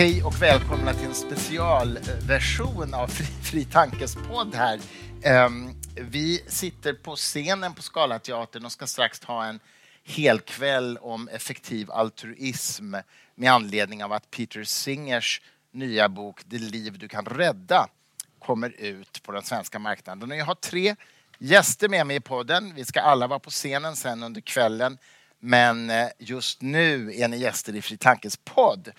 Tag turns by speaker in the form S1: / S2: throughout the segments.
S1: Hej och välkomna till en specialversion av Fri, Fri Tankes podd här. Um, vi sitter på scenen på Scalateatern och ska strax ha en helkväll om effektiv altruism med anledning av att Peter Singers nya bok Det liv du kan rädda kommer ut på den svenska marknaden. Och jag har tre gäster med mig i podden. Vi ska alla vara på scenen sen under kvällen. Men eh, just nu är ni gäster i Fri Tankes podd.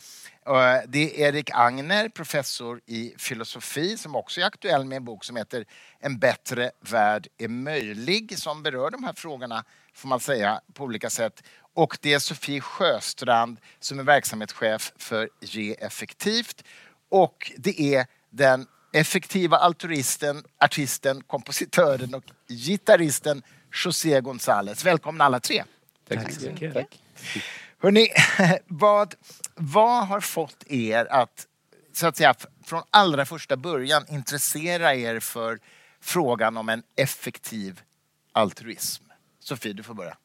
S1: Eh, det är Erik Agner, professor i filosofi, som också är aktuell med en bok som heter En bättre värld är möjlig, som berör de här frågorna, får man säga, på olika sätt. Och det är Sofie Sjöstrand som är verksamhetschef för Ge effektivt. Och det är den effektiva altruisten, artisten, kompositören och gitarristen José González. Välkomna alla tre.
S2: Tack så mycket. Tack.
S1: Hörrni, vad, vad har fått er att, så att säga, från allra första början intressera er för frågan om en effektiv altruism? Sofie, du får börja.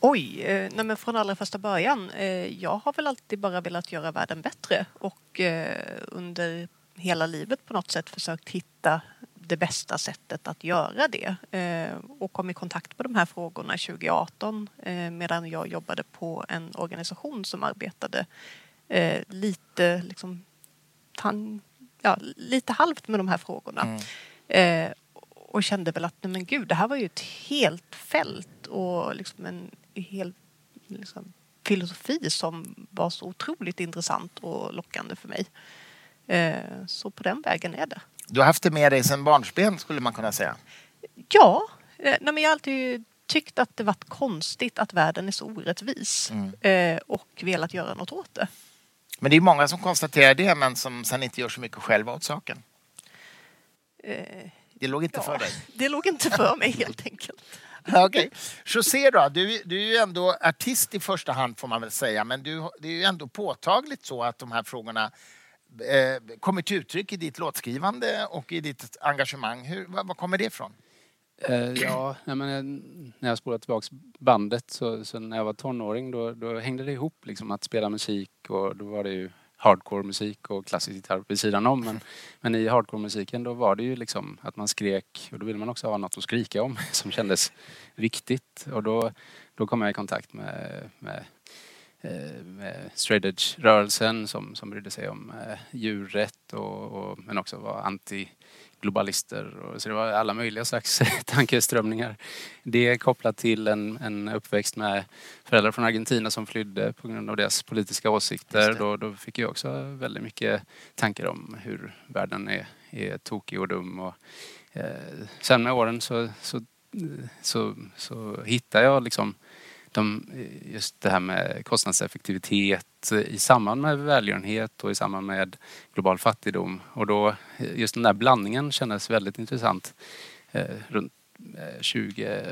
S3: Oj, eh, nej men från allra första början. Eh, jag har väl alltid bara velat göra världen bättre och eh, under hela livet på något sätt försökt hitta det bästa sättet att göra det eh, och kom i kontakt med de här frågorna 2018 eh, medan jag jobbade på en organisation som arbetade eh, lite, liksom, tan, ja, lite halvt med de här frågorna. Mm. och kände väl att nej men gud, det här var ju ett helt fält och liksom en hel liksom, filosofi som var så otroligt intressant och lockande för mig. Så på den vägen är det.
S1: Du har haft det med dig sedan barnsben skulle man kunna säga.
S3: Ja, eh, nej, men jag har alltid tyckt att det varit konstigt att världen är så orättvis mm. Eh, och velat göra något åt det.
S1: Men det är många som konstaterar det men som sen inte gör så mycket själva åt saken. Eh, det låg inte ja, för dig?
S3: Det låg inte för mig helt enkelt.
S1: Okej. Okay. José då, du, du är ju ändå artist i första hand får man väl säga men du, det är ju ändå påtagligt så att de här frågorna eh, kommer till uttryck i ditt låtskrivande och i ditt engagemang. Hur, var, var kommer det ifrån?
S2: Eh, ja, men, när jag spolade tillbaks bandet så, så, när jag var tonåring då, då hängde det ihop liksom att spela musik och då var det ju hardcore-musik och klassisk gitarr vid sidan om. Men, men i hardcore-musiken då var det ju liksom att man skrek och då ville man också ha något att skrika om som kändes viktigt. Och då, då kom jag i kontakt med, med eh, edge-rörelsen som, som brydde sig om eh, djurrätt och, och, men också var anti-globalister. Och, så det var alla möjliga slags tankeströmningar. Det kopplat till en, en uppväxt med föräldrar från Argentina som flydde på grund av deras politiska åsikter. Då, då fick jag också väldigt mycket tankar om hur världen är, är tokig och dum. Och, eh, sen med åren så, så, så, så hittade jag liksom de, just det här med kostnadseffektivitet i samband med välgörenhet och i samband med global fattigdom. Och då, just den där blandningen kändes väldigt intressant eh, runt eh, 20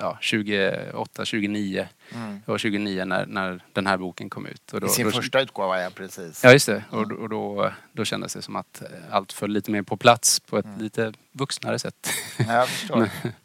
S2: ja, 28, 29 mm. och 29 när, när den här boken kom ut. Och
S1: då, I sin
S2: då,
S1: första utgåva, ja precis.
S2: Ja, just det. Och, och då, då kändes det som att allt föll lite mer på plats på ett mm. lite vuxnare sätt.
S1: Ja, jag förstår.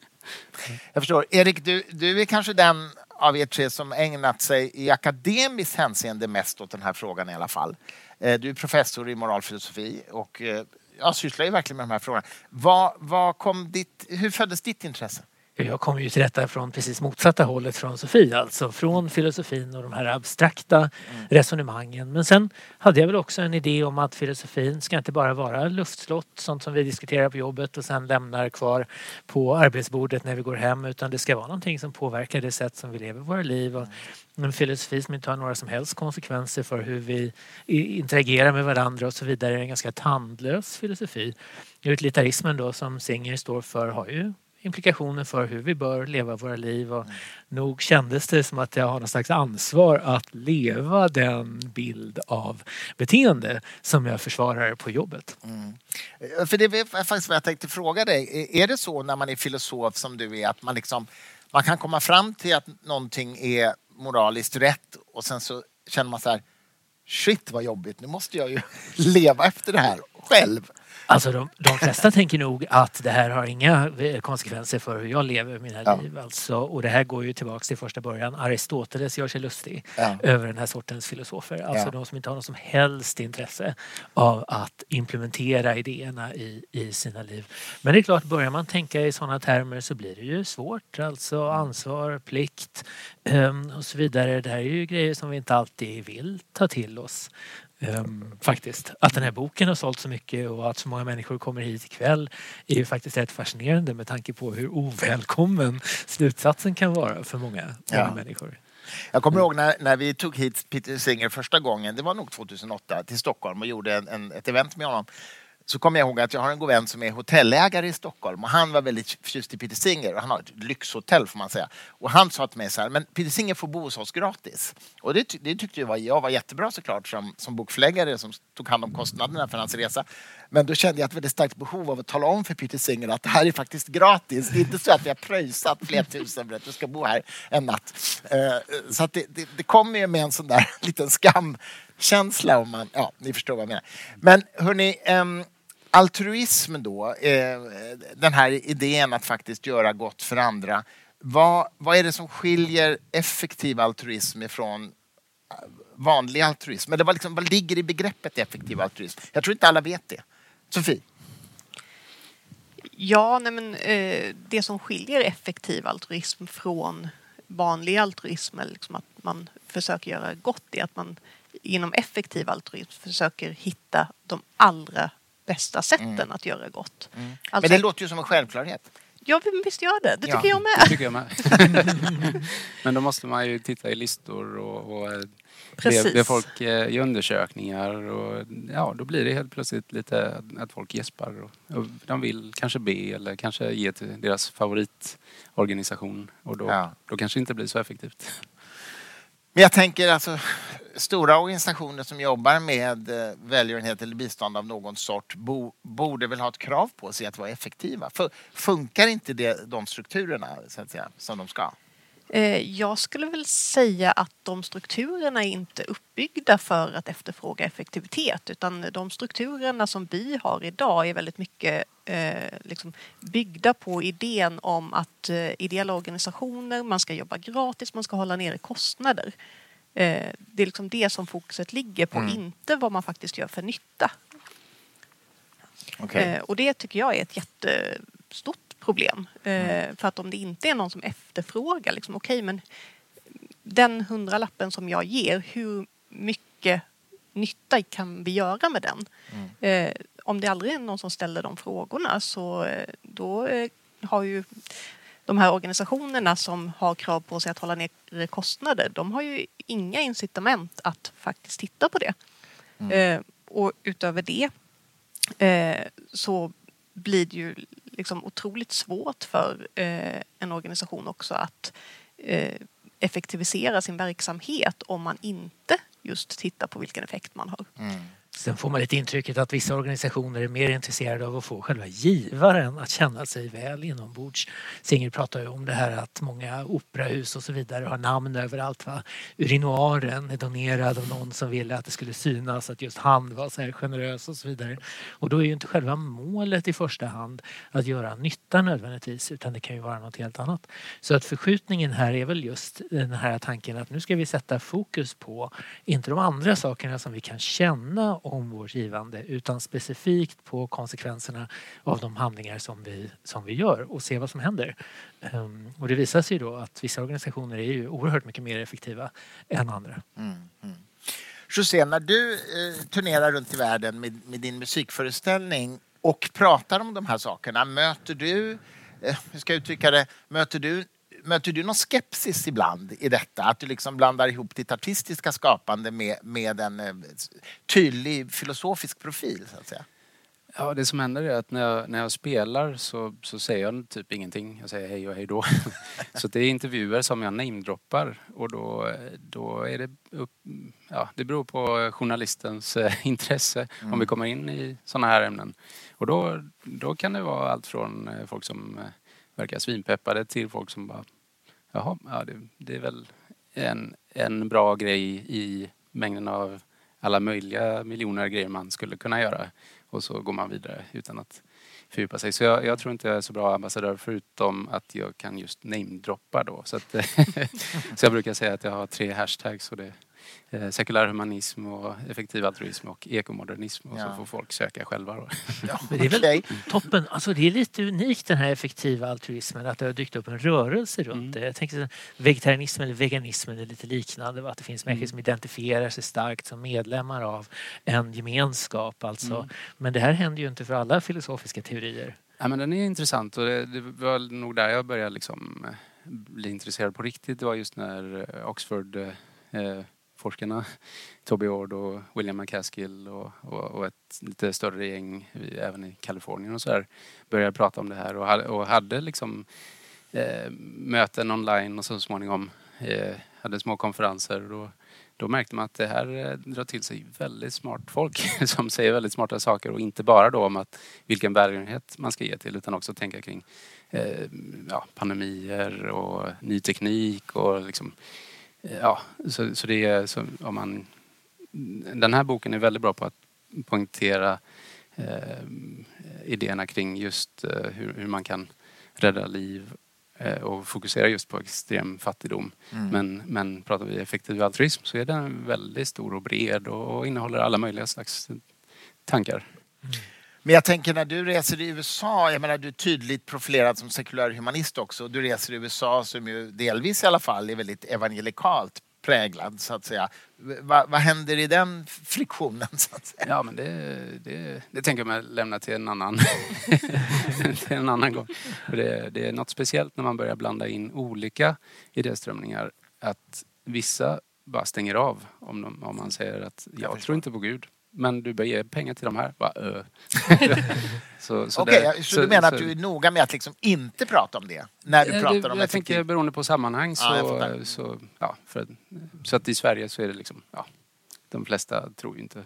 S1: Jag förstår. Erik, du, du är kanske den av er tre som ägnat sig i akademiskt hänseende mest åt den här frågan i alla fall. Eh, du är professor i moralfilosofi och eh, jag sysslar ju verkligen med de här frågorna. Vad, vad kom ditt, hur föddes ditt intresse?
S4: Jag kommer ju till detta från precis motsatta hållet från Sofie, alltså från filosofin och de här abstrakta mm. resonemangen. Men sen hade jag väl också en idé om att filosofin ska inte bara vara luftslott, sånt som vi diskuterar på jobbet och sen lämnar kvar på arbetsbordet när vi går hem, utan det ska vara någonting som påverkar det sätt som vi lever våra liv. Och en filosofi som inte har några som helst konsekvenser för hur vi interagerar med varandra och så vidare. En ganska tandlös filosofi. Utilitarismen då som Singer står för har ju implikationer för hur vi bör leva våra liv och mm. nog kändes det som att jag har någon slags ansvar att leva den bild av beteende som jag försvarar på jobbet. Mm.
S1: För det är faktiskt vad jag tänkte fråga dig. Är det så när man är filosof som du är att man liksom man kan komma fram till att någonting är moraliskt rätt och sen så känner man så här shit vad jobbigt, nu måste jag ju leva efter det här. själv.
S4: Alltså de, de flesta tänker nog att det här har inga eh, konsekvenser för hur jag lever mina
S1: Ja.
S4: liv. Alltså, och det här går ju tillbaks till första början. Aristoteles gör sig lustig
S1: Ja.
S4: över den här sortens filosofer. Alltså
S1: Ja.
S4: de som inte har något som helst intresse av att implementera idéerna i, i sina liv. Men det är klart, börjar man tänka i sådana termer så blir det ju svårt. Alltså ansvar, plikt ehm, och så vidare. Det här är ju grejer som vi inte alltid vill ta till oss. Ehm, faktiskt. Att den här boken har sålt så mycket och att så många människor kommer hit ikväll är ju faktiskt rätt fascinerande med tanke på hur ovälkommen slutsatsen kan vara för många, många
S1: Ja.
S4: människor.
S1: Jag kommer ihåg när, när vi tog hit Peter Singer första gången, det var nog 2008, till Stockholm och gjorde en, en, ett event med honom. Så kommer jag ihåg att jag har en god vän som är hotellägare i Stockholm och han var väldigt förtjust i Peter Singer och han har ett lyxhotell får man säga. Och han sa till mig så här, men Peter Singer får bo hos oss gratis. Och det, det tyckte jag var, jag var jättebra såklart som, som bokförläggare som tog hand om kostnaderna för hans resa. Men då kände jag ett väldigt starkt behov av att tala om för Peter Singer att det här är faktiskt gratis. Det är inte så att vi har pröjsat flera tusen för att du ska bo här en natt. Eh, så att det, det, det kommer ju med en sån där liten skamkänsla om man, ja, ni förstår vad jag menar. Men hörni, ehm, altruism då, eh, den här idén att faktiskt göra gott för andra. Vad, vad är det som skiljer effektiv altruism ifrån eh, vanlig altruism? Eller vad, liksom, vad ligger i begreppet effektiv altruism? Jag tror inte alla vet det. Sofie?
S3: Ja, nej men, eh, det som skiljer effektiv altruism från vanlig altruism, eller liksom att man försöker göra gott, är att man inom effektiv altruism försöker hitta de allra bästa sätten att göra gott.
S1: Men
S3: Alltså,
S1: det låter ju som en självklarhet.
S3: Ja, men visst gör det. Det
S1: Ja.
S3: tycker jag
S2: Det
S3: med.
S2: tycker jag med. Men då måste man ju titta i listor och, och eh,
S3: Precis.
S2: be folk eh, i undersökningar och ja, då blir det helt plötsligt lite att- att folk gäspar och, och de vill kanske be eller kanske ge till deras favoritorganisation och då,
S1: Ja.
S2: då kanske det inte blir så effektivt.
S1: Men jag tänker alltså stora organisationer som jobbar med eh, välgörenhet eller bistånd av någon sort bo, borde väl ha ett krav på sig att vara effektiva. För, funkar inte det, de strukturerna så att säga, som de ska?
S3: Eh, Jag skulle väl säga att de strukturerna är inte uppbyggda för att efterfråga effektivitet utan de strukturerna som vi har idag är väldigt mycket eh, liksom byggda på idén om att eh, ideella organisationer, man ska jobba gratis, man ska hålla nere kostnader. Det är liksom det som fokuset ligger på, inte vad man faktiskt gör för nytta. Eh, och det tycker jag är ett jättestort problem. Eh, För att om det inte är någon som efterfrågar, liksom, okej men den hundralappen som jag ger, hur mycket nytta kan vi göra med den? Eh, om det aldrig är någon som ställer de frågorna så eh, då har ju de här organisationerna som har krav på sig att hålla ner kostnader, de har ju inga incitament att faktiskt titta på det. Eh, och utöver det så blir det ju liksom otroligt svårt för eh, en organisation också att eh, effektivisera sin verksamhet om man inte just tittar på vilken effekt man har. Mm.
S4: Sen får man lite intrycket att vissa organisationer är mer intresserade av att få själva givaren att känna sig väl inombords. Singer pratar ju om det här att många operahus och så vidare har namn överallt. Va? Urinoaren är donerad av någon som ville att det skulle synas att just han var så här generös och så vidare. Och då är ju inte själva målet i första hand att göra nytta nödvändigtvis utan det kan ju vara något helt annat. Så att förskjutningen här är väl just den här tanken att nu ska vi sätta fokus på inte de andra sakerna som vi kan känna om vårt givande utan specifikt på konsekvenserna av de handlingar som vi, som vi gör och se vad som händer. Um, och det visar sig då att vissa organisationer är ju oerhört mycket mer effektiva än andra. Mm, mm.
S1: José, när du eh, turnerar runt i världen med, med din musikföreställning och pratar om de här sakerna, möter du, eh, hur ska jag uttrycka det, möter du, möter du någon skepsis ibland i detta? Att du liksom blandar ihop ditt artistiska skapande med, med en eh, tydlig filosofisk profil, så att säga?
S2: Ja, det som händer är att när jag, när jag spelar så, så säger jag typ ingenting. Jag säger hej och hej då. så det är intervjuer som jag namedroppar och då, då är det upp, ja, det beror på journalistens eh, intresse om vi kommer in i sådana här ämnen. Och då, då kan det vara allt från eh, folk som verkar svinpeppade till folk som bara Jaha, ja, det, det är väl en, en bra grej i mängden av alla möjliga miljoner grejer man skulle kunna göra. och så går man vidare utan att fördjupa sig. Så jag, jag, tror inte jag är så bra ambassadör förutom att jag kan just namedroppa då. Så, att, så jag brukar säga att jag har tre hashtags och det eh, sekulär humanism och effektiv altruism och ekomodernism och ja. så får folk söka själva. Då.
S4: Ja, det är väl toppen. Alltså det är lite unikt den här effektiva altruismen att det har dykt upp en rörelse runt mm. det. Jag tänker vegetarianismen eller veganismen är lite liknande. Att det finns människor mm. som identifierar sig starkt som medlemmar av en gemenskap. Alltså. Mm. Men det här händer ju inte för alla filosofiska teorier.
S2: Ja, men den är intressant och det, det var nog där jag började liksom eh, bli intresserad på riktigt. Det var just när Oxford eh, forskarna. Toby Ord och William McCaskill och, och, och, ett lite större gäng även i Kalifornien och så där började prata om det här och hade, och hade liksom eh, möten online och så småningom eh, hade små konferenser. Och då märkte man att det här eh, drar till sig väldigt smart folk som säger väldigt smarta saker och inte bara då om att vilken välgörenhet man ska ge till utan också tänka kring eh, ja, pandemier och ny teknik och liksom Ja, så, så det är så om man... Den här boken är väldigt bra på att poängtera eh, idéerna kring just eh, hur, hur, man kan rädda liv eh, och fokusera just på extrem fattigdom. Mm. Men, men pratar vi effektiv altruism så är den väldigt stor och bred och, och innehåller alla möjliga slags tankar. Mm.
S1: Men jag tänker när du reser i USA, jag menar du är tydligt profilerad som sekulär humanist också, du reser i USA som ju delvis i alla fall är väldigt evangelikalt präglad så att säga. Va, vad händer i den friktionen? Så att säga?
S2: Ja men det, det, det tänker jag mig lämna till en annan, till en annan gång. Det, det är något speciellt när man börjar blanda in olika idéströmningar. Att vissa bara stänger av om, de, om man säger att jag, jag tror inte på Gud men du bör ge pengar till de här. Va, uh.
S1: så, så, okay, där, så, så, du menar att du är noga med att liksom inte prata om det? När du pratar det, om
S2: Jag tänker beroende på sammanhang så, ja, så, ja, för, så att i Sverige så är det liksom, ja, de flesta tror ju inte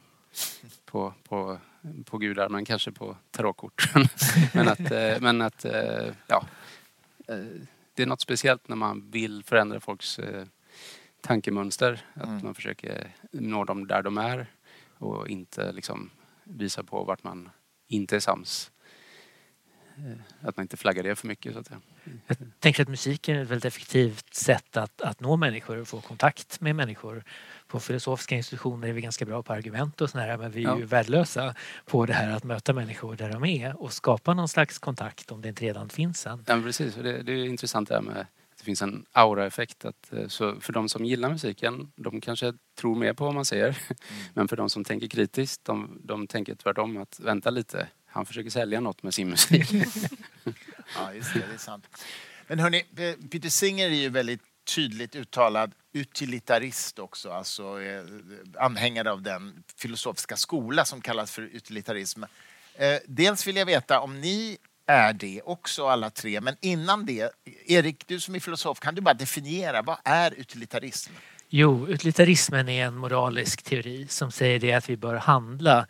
S2: på, på, på gudar men kanske på tarotkort. men att, eh, men att eh, ja, eh, det är något speciellt när man vill förändra folks tankemönster. Att mm. man försöker nå dem där de är och inte liksom visa på vart man inte är sams. Eh, att man inte flaggar det för mycket. Så att säga.
S4: Jag tänker att musiken är ett väldigt effektivt sätt att, att nå människor och få kontakt med människor. På filosofiska institutioner är vi ganska bra på argument och sådär men vi är ja. ju värdelösa på det här att möta människor där de är och skapa någon slags kontakt om det inte redan finns en.
S2: Ja, precis, det, det är intressant det här med det finns en aura-effekt. Att, eh, så för de som gillar musiken, de kanske tror mer på vad man säger. Mm. Men för de som tänker kritiskt, de, de tänker tvärtom att vänta lite, han försöker sälja något med sin musik.
S1: ja, just det, det är sant. Men hörni, Peter Singer är ju väldigt tydligt uttalad utilitarist också, alltså eh, anhängare av den filosofiska skola som kallas för utilitarism. Eh, dels vill jag veta om ni är det också alla tre. Men innan det, Erik, du som är filosof, kan du bara definiera vad är utilitarism?
S4: Jo, utilitarismen är en moralisk teori som säger det att vi bör handla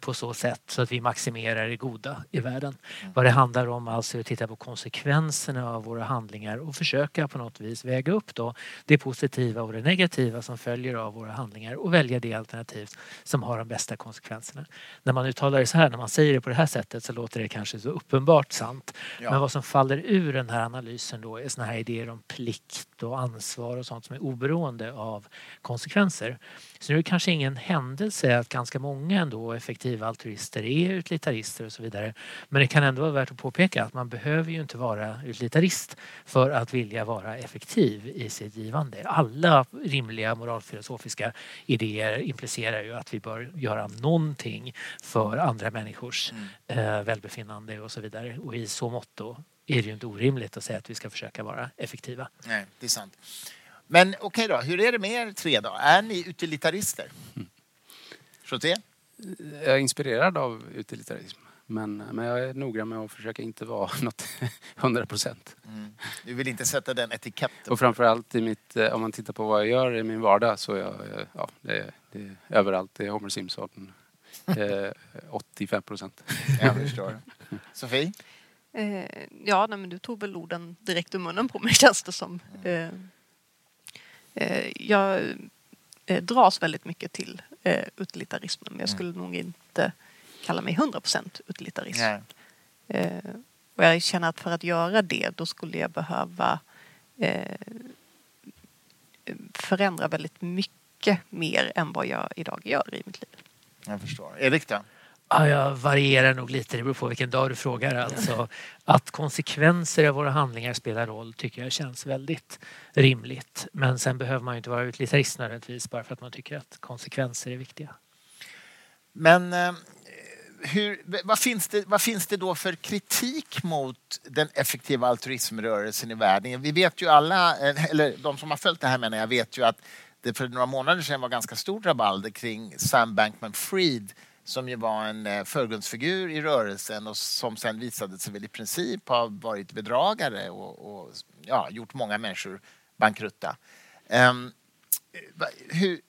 S4: på så sätt så att vi maximerar det goda i världen. Mm. Vad det handlar om alltså är att titta på konsekvenserna av våra handlingar och försöka på något vis väga upp då det positiva och det negativa som följer av våra handlingar och välja det alternativ som har de bästa konsekvenserna. När man uttalar det så här, när man säger det på det här sättet så låter det kanske så uppenbart sant. Ja. Men vad som faller ur den här analysen då är såna här idéer om plikt och ansvar och sånt som är oberoende av konsekvenser. Så nu är det kanske ingen händelse att ganska många ändå effektiva altruister är utilitarister och så vidare. Men det kan ändå vara värt att påpeka att man behöver ju inte vara utilitarist för att vilja vara effektiv i sitt givande. Alla rimliga moralfilosofiska idéer implicerar ju att vi bör göra någonting för andra människors mm. eh, välbefinnande och så vidare. Och i så mått då är det ju inte orimligt att säga att vi ska försöka vara effektiva.
S1: Nej, det är sant. Men okej okay då, hur är det med er tre då? Är ni utilitarister? Mm. José?
S2: Jag är inspirerad av utilitarism. Men, men jag är noggrann med att försöka inte vara något 100 procent. Mm.
S1: Du vill inte sätta den etiketten?
S2: Och framförallt i mitt, eh, om man tittar på vad jag gör i min vardag så är jag, ja, det är, det är överallt. Det är Homer Simpson. 85 procent.
S1: Jag förstår. Sofie?
S3: Eh, ja, nej, men du tog väl orden direkt ur munnen på mig känns det som. Mm. Eh, eh, jag eh, dras väldigt mycket till eh, utilitarismen men jag skulle mm. nog inte kalla mig 100% utilitarist. Eh, och jag känner att för att göra det då skulle jag behöva eh, förändra väldigt mycket mer än vad jag idag gör i mitt liv.
S1: Jag förstår. Erik då?
S4: Ja, jag varierar nog lite, det beror på vilken dag du frågar. Alltså, att konsekvenser av våra handlingar spelar roll tycker jag känns väldigt rimligt. Men sen behöver man ju inte vara utilitarist nödvändigtvis bara för att man tycker att konsekvenser är viktiga.
S1: Men eh, hur, vad, finns det, vad finns det då för kritik mot den effektiva altruismrörelsen i världen? Vi vet ju alla, eh, eller de som har följt det här menar jag, vet ju att det för några månader sedan var ganska stort rabalder kring Sam Bankman-Fried som ju var en eh, förgrundsfigur i rörelsen och som sen visade sig väl i princip ha varit bedragare och, och ja, gjort många människor bankrutta. Um, hur,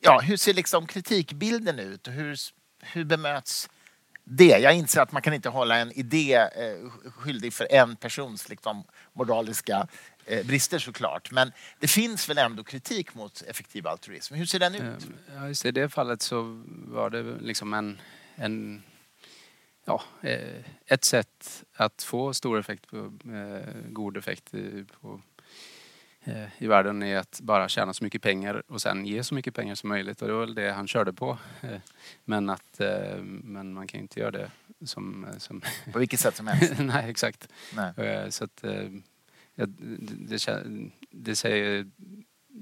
S1: ja, hur ser liksom kritikbilden ut och hur, hur bemöts det? Jag inser att man kan inte hålla en idé eh, skyldig för en persons liksom, moraliska brister såklart. Men det finns väl ändå kritik mot effektiv altruism. Hur ser den ut?
S2: Ehm, ja, just I det fallet så var det liksom en, en ja, eh, ett sätt att få stor effekt, på, eh, god effekt på Eh, i världen är att bara tjäna så mycket pengar och sen ge så mycket pengar som möjligt och det var väl det han körde på. Eh, men, att, eh, men man kan ju inte göra det som... som
S1: på vilket sätt som helst?
S2: Nej, exakt. Nej. Så att, det, det säger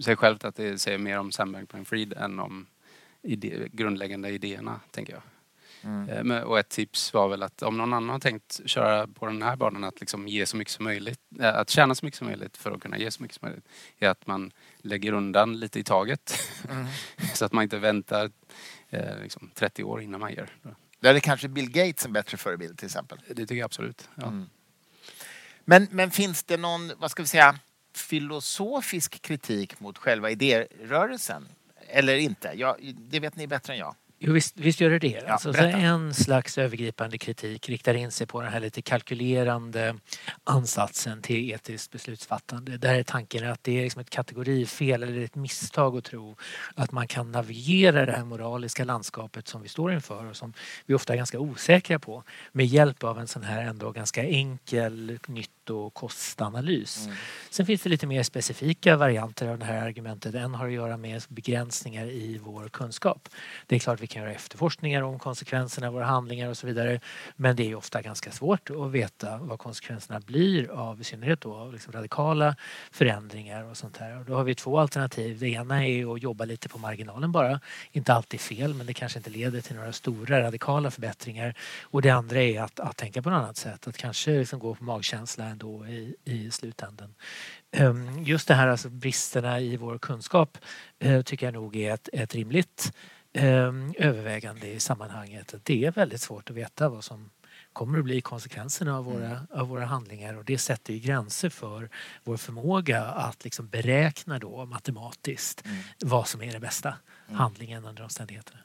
S2: sig självt att det säger mer om Sam Bankman-Fried än om ide, grundläggande idéerna, tänker jag. Mm. Eh, och ett tips var väl att om någon annan har tänkt köra på den här banan att liksom ge så mycket som möjligt, eh, att tjäna så mycket som möjligt för att kunna ge så mycket som möjligt, är att man lägger undan lite i taget. Mm. så att man inte väntar eh, liksom 30 år innan man ger.
S1: Där är kanske Bill Gates en bättre förebild till exempel?
S2: Det tycker jag absolut. Ja. Mm.
S1: Men, men finns det någon, vad ska vi säga, filosofisk kritik mot själva idérörelsen? Eller inte? Ja, det vet ni bättre än jag.
S4: Jo, visst, visst gör det det. Ja, alltså, en slags övergripande kritik riktar in sig på den här lite kalkylerande ansatsen till etiskt beslutsfattande. Där är tanken att det är liksom ett kategorifel eller ett misstag att tro att man kan navigera det här moraliska landskapet som vi står inför och som vi ofta är ganska osäkra på med hjälp av en sån här ändå ganska enkel nytt och kostanalys. Mm. Sen finns det lite mer specifika varianter av det här argumentet. En har att göra med begränsningar i vår kunskap. Det är klart vi kan göra efterforskningar om konsekvenserna av våra handlingar och så vidare. Men det är ofta ganska svårt att veta vad konsekvenserna blir av i synnerhet då liksom radikala förändringar och sånt här. Och då har vi två alternativ. Det ena är att jobba lite på marginalen bara. Inte alltid fel men det kanske inte leder till några stora radikala förbättringar. Och det andra är att, att tänka på något annat sätt. Att kanske liksom gå på magkänsla ändå i, i slutändan. Ehm, just det här alltså bristerna i vår kunskap eh, tycker jag nog är ett, ett rimligt ehm, övervägande i sammanhanget. Det är väldigt svårt att veta vad som kommer att bli konsekvenserna av våra, mm. av våra handlingar och det sätter ju gränser för vår förmåga att liksom beräkna då matematiskt mm. vad som är den bästa mm. handlingen under omständigheterna.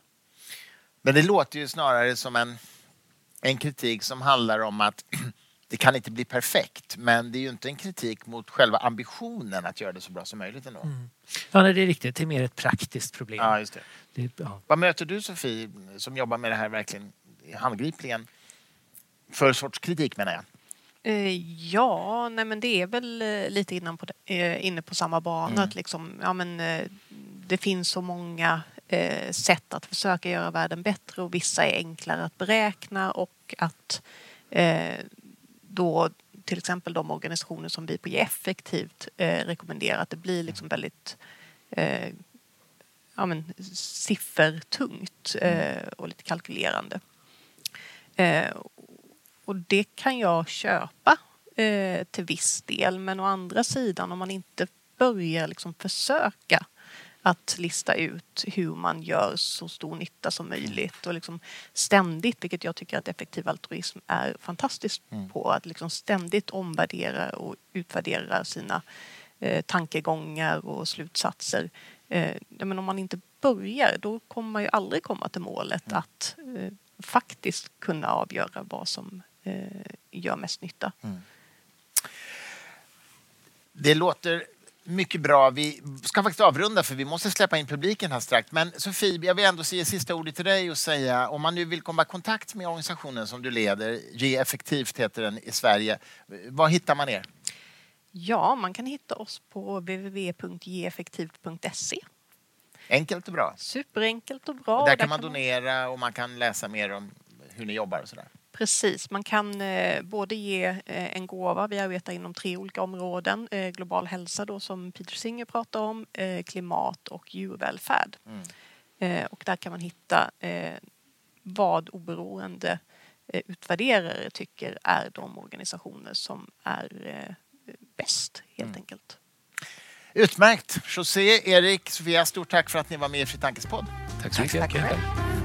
S1: Men det låter ju snarare som en, en kritik som handlar om att det kan inte bli perfekt, men det är ju inte en kritik mot själva ambitionen att göra det så bra som möjligt ändå. Mm.
S4: Ja, nej, det är riktigt. Det är mer ett praktiskt problem.
S1: Ja, just det. det ja. Vad möter du, Sofie, som jobbar med det här verkligen handgripligen? För sorts kritik, menar jag.
S3: Eh, ja, nej men det är väl eh, lite innan på, eh, inne på samma bana. Mm. Att liksom, ja, men, det finns så många sätt att försöka göra världen bättre och vissa är enklare att beräkna och att då till exempel de organisationer som vi på Ge effektivt eh, rekommenderar att det blir liksom väldigt eh, ja, men, siffertungt eh, och lite kalkylerande. Eh, och det kan jag köpa eh, till viss del men å andra sidan om man inte börjar liksom försöka att lista ut hur man gör så stor nytta som möjligt och liksom ständigt, vilket jag tycker att effektiv altruism är fantastiskt mm. på, att liksom ständigt omvärdera och utvärdera sina eh, tankegångar och slutsatser. Eh, men om man inte börjar då kommer man ju aldrig komma till målet mm. att eh, faktiskt kunna avgöra vad som eh, gör mest nytta. Mm.
S1: Det låter Mycket bra. Vi ska faktiskt avrunda för vi måste släppa in publiken här strax. Men Sofie, jag vill ändå säga sista ordet till dig och säga om man nu vill komma i kontakt med organisationen som du leder, Ge effektivt heter den i Sverige. Var hittar man er?
S3: Ja, man kan hitta oss på www.geeffektivt.se.
S1: Enkelt och bra.
S3: Superenkelt och bra.
S1: Och där kan man donera och man kan läsa mer om hur ni jobbar och sådär.
S3: Precis, man kan eh, både ge eh, en gåva, vi arbetar inom tre olika områden, eh, global hälsa då som Peter Singer pratar om, eh, klimat och djurvälfärd.
S1: Mm.
S3: Eh, och där kan man hitta eh, vad oberoende eh, utvärderare tycker är de organisationer som är eh, bäst helt
S1: Mm.
S3: enkelt.
S1: Utmärkt! José, Erik, Sofia, stort tack för att ni var med i Fri Tankes podd.
S2: Tack så mycket.
S3: Tack själv.